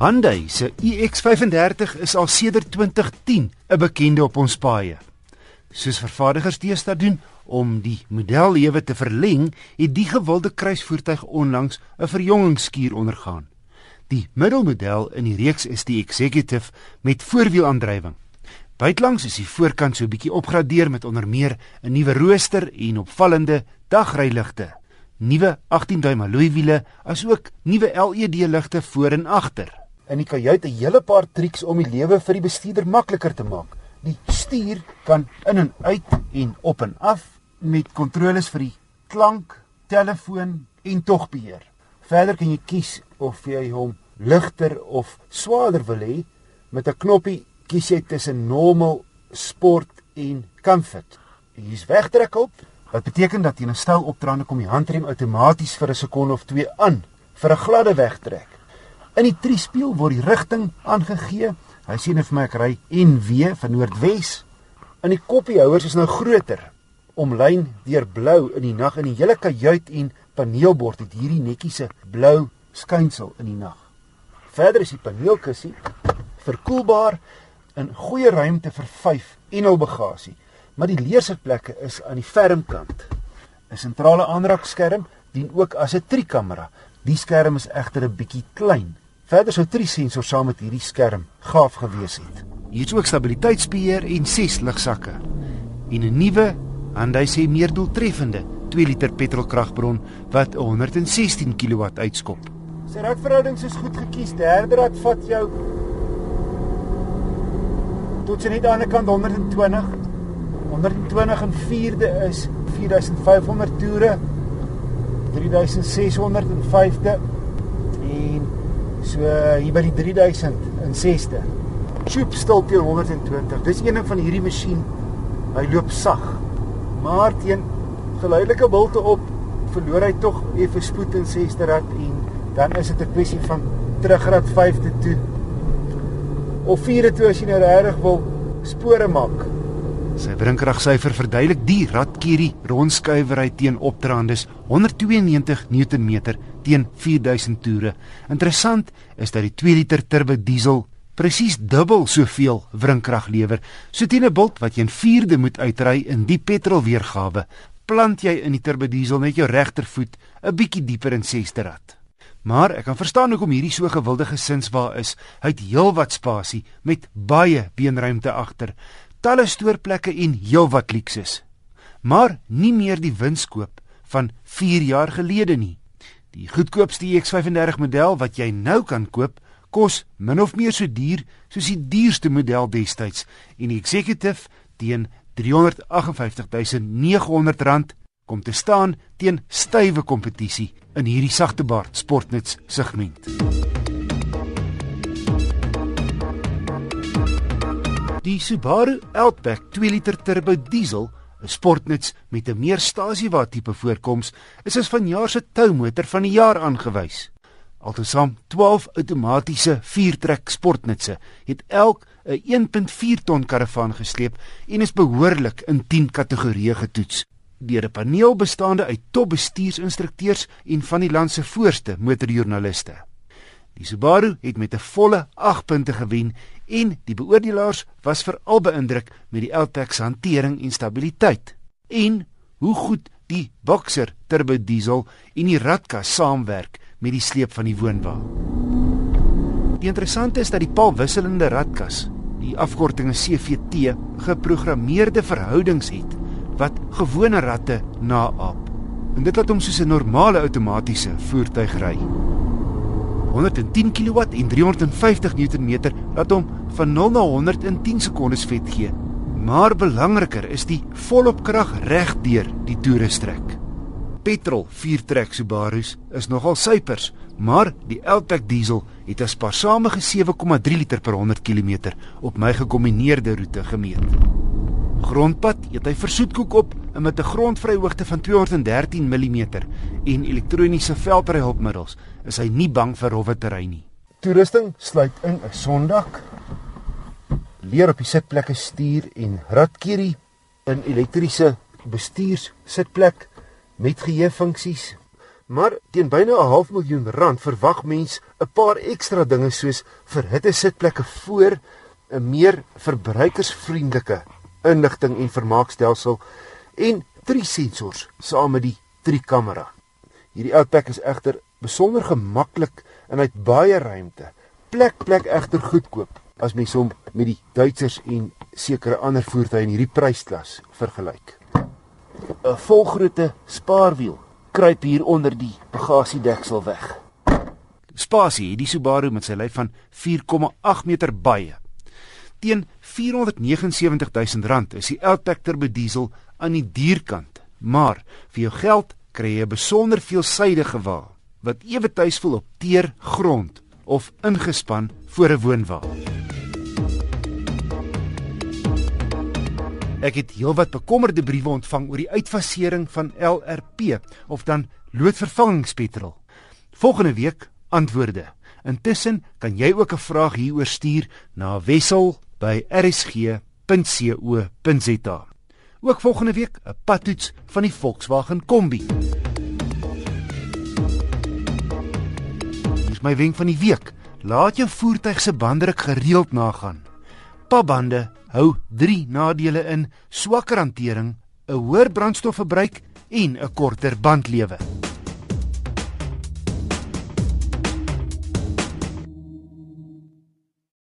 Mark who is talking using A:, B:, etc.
A: Hyundai se iX35 is al sedert 2010 'n bekende op ons paaie. Soos vervaardigers deesdae doen om die modellewe te verleng, het die gewilde kruisvoertuig onlangs 'n verjongingskuur ondergaan. Die middelmodel in die reeks is die Executive met voorwielaandrywing. Buitelangs is die voorkant so 'n bietjie opgradeer met onder meer 'n nuwe rooster en opvallende dagryligte, nuwe 18-duim alloywiele, asook nuwe LED-ligte voor en agter
B: in die kajuit 'n hele paar triks om die lewe vir die bestuurder makliker te maak. Die stuur kan in en uit en op en af met kontroles vir die klank, telefoon en togbeheer. Verder kan jy kies of jy hom ligter of swaarder wil hê. Met 'n knoppie kies jy tussen normal, sport en comfort. Hier is wegtrek op. Wat beteken dat jy 'n styl opdraande kom die handrem outomaties vir 'n sekonde of 2 aan vir 'n gladde wegtrek. In die triespieël word die rigting aangegee. Hy sien vir my ek ry NW van noordwes. In die koppiehouers is nou groter omlyn deur blou in die nag in die hele kajuit en paneelbord het hierdie netjiese blou skynsel in die nag. Verder is die paneelkussie verkoelbaar in goeie ruimte vir 5 en hul bagasie, maar die leersitplekke is aan die fermkant. 'n Sentrale aanraakskerm dien ook as 'n trikamera. Die skerm is egter 'n bietjie klein. Verder sou drie sensors saam met hierdie skerm gaaf gewees het.
A: Hier is ook stabiliteitsbeheer en 6 ligsakke. En 'n nuwe, en hy sê meer doeltreffende 2 liter petrolkragbron wat 116 kW uitskop.
B: Sy radverhoudings is goed gekies. Derde rad vat jou tot sy net aan die ander kant 120. 120 en 4de is 4500 toere. 3605de en So hier by die 3060. Chop stil teen 120. Dis een van hierdie masjien. Hy loop sag. Maar teen geleidelike bulte op verloor hy tog effe spoed in 6de rad en dan is dit 'n kwessie van terugrad 5de toe. Of 4de toe as jy nou regtig wil spore maak.
A: Sy wrinkragsyfer verduidelik die radkierie rondskuiwery teen opdraandes 192 Newtonmeter teen 4000 toere. Interessant is dat die 2 liter turbo diesel presies dubbel soveel wrinkrag lewer. So teen 'n bult wat jy in 4de moet uitry in die petrol weergawe, plant jy in die turbo diesel met jou regtervoet 'n bietjie dieper in 6de rad. Maar ek kan verstaan hoekom hierdie so gewilde gesinswa is. Hy het heelwat spasie met baie beenruimte agter talle stoorplekke en heelwat luksus. Maar nie meer die winskoop van 4 jaar gelede nie. Die goedkoopste X35 model wat jy nou kan koop, kos min of meer so duur soos die duurste model destyds en die Executive teen R358.900 kom te staan teen stywe kompetisie in hierdie sagtebaard sportnuts segment. Die Subaru Outback 2 liter turbo diesel, 'n sportnuts met 'n meer stasiewa tipe voorkoms, is as vanjaar se toumotor van die jaar aangewys. Altesaam 12 outomatiese 4-trek sportnutse het elk 'n 1.4 ton karavaan gesleep en is behoorlik in 10 kategorieë getoets deur 'n paneel bestaande uit topbestuursinstrukteurs en van die land se voorste motorjoernaliste. Die Subaru het met 'n volle 8 punte gewen en die beoordelaars was veral beïndruk met die Outback se hantering en stabiliteit en hoe goed die Boxer turbo diesel en die radkas saamwerk met die sleep van die woonwa. Die interessante is dat die paal wisselende radkas, die afkorting CVT, geprogrammeerde verhoudings het wat gewone ratte naaap. En dit laat hom soos 'n normale outomatiese voertuig ry. 110 kW en 350 Nm laat hom van 0 na 100 in 10 sekondes vet gee. Maar belangriker is die volop krag regdeur die toere strek. Petrol 4-trek Subaru's is nogal sypers, maar die Outback diesel het 'n spaarsame 7,3 liter per 100 km op my gekombineerde roete gemeet grondpad eet hy versoetkoek op met 'n grondvryhoogte van 213 mm en elektroniese veldryhulpmiddels is hy nie bang vir rowwe terrein nie.
B: Toerusting sluit in 'n sondak, leer op die sitplekke stuur en radkierie, 'n elektriese bestuurs sitplek met geheue funksies, Maar teen byna 'n half miljoen rand verwag mens 'n paar ekstra dinge soos verhitte sitplekke voor 'n meer verbruikersvriendelike inligting en vermaakstelsel en drie sensors saam met die drie kamera. Hierdie Outback is egter besonder gemaklik en hy het baie ruimte. Plek plek egter goedkoop as mens hom met die Duitsers en sekere ander voertuie in hierdie prysklas vergelyk. 'n Volgrootte spaarwiel kruip hier onder die bagasiedeksel weg.
A: Spasie het die Subaru met sy lyf van 4,8 meter baie. Teen R479 000 is die Outback Turbo Diesel aan die duurkant, maar vir jou geld kry jy 'n besonder veelsidige wa wat ewe tuis voel op teer grond of ingespan voor 'n woonwa. Ek het heelwat bekommerde briewe ontvang oor die uitfasering van LRP of dan loodvervangingspetrol. Volgende week antwoorde. Intussen kan jy ook 'n vraag hieroor stuur na wissel@rsg.co.za. Ook volgende week 'n padtoets van die Volkswagen Kombi. Dis my wenk van die week. Laat jou voertuig se banddruk gereeld nagaan. Pabande hou 3 nadele in: swakker hantering, 'n hoër brandstofverbruik en 'n korter bandlewe.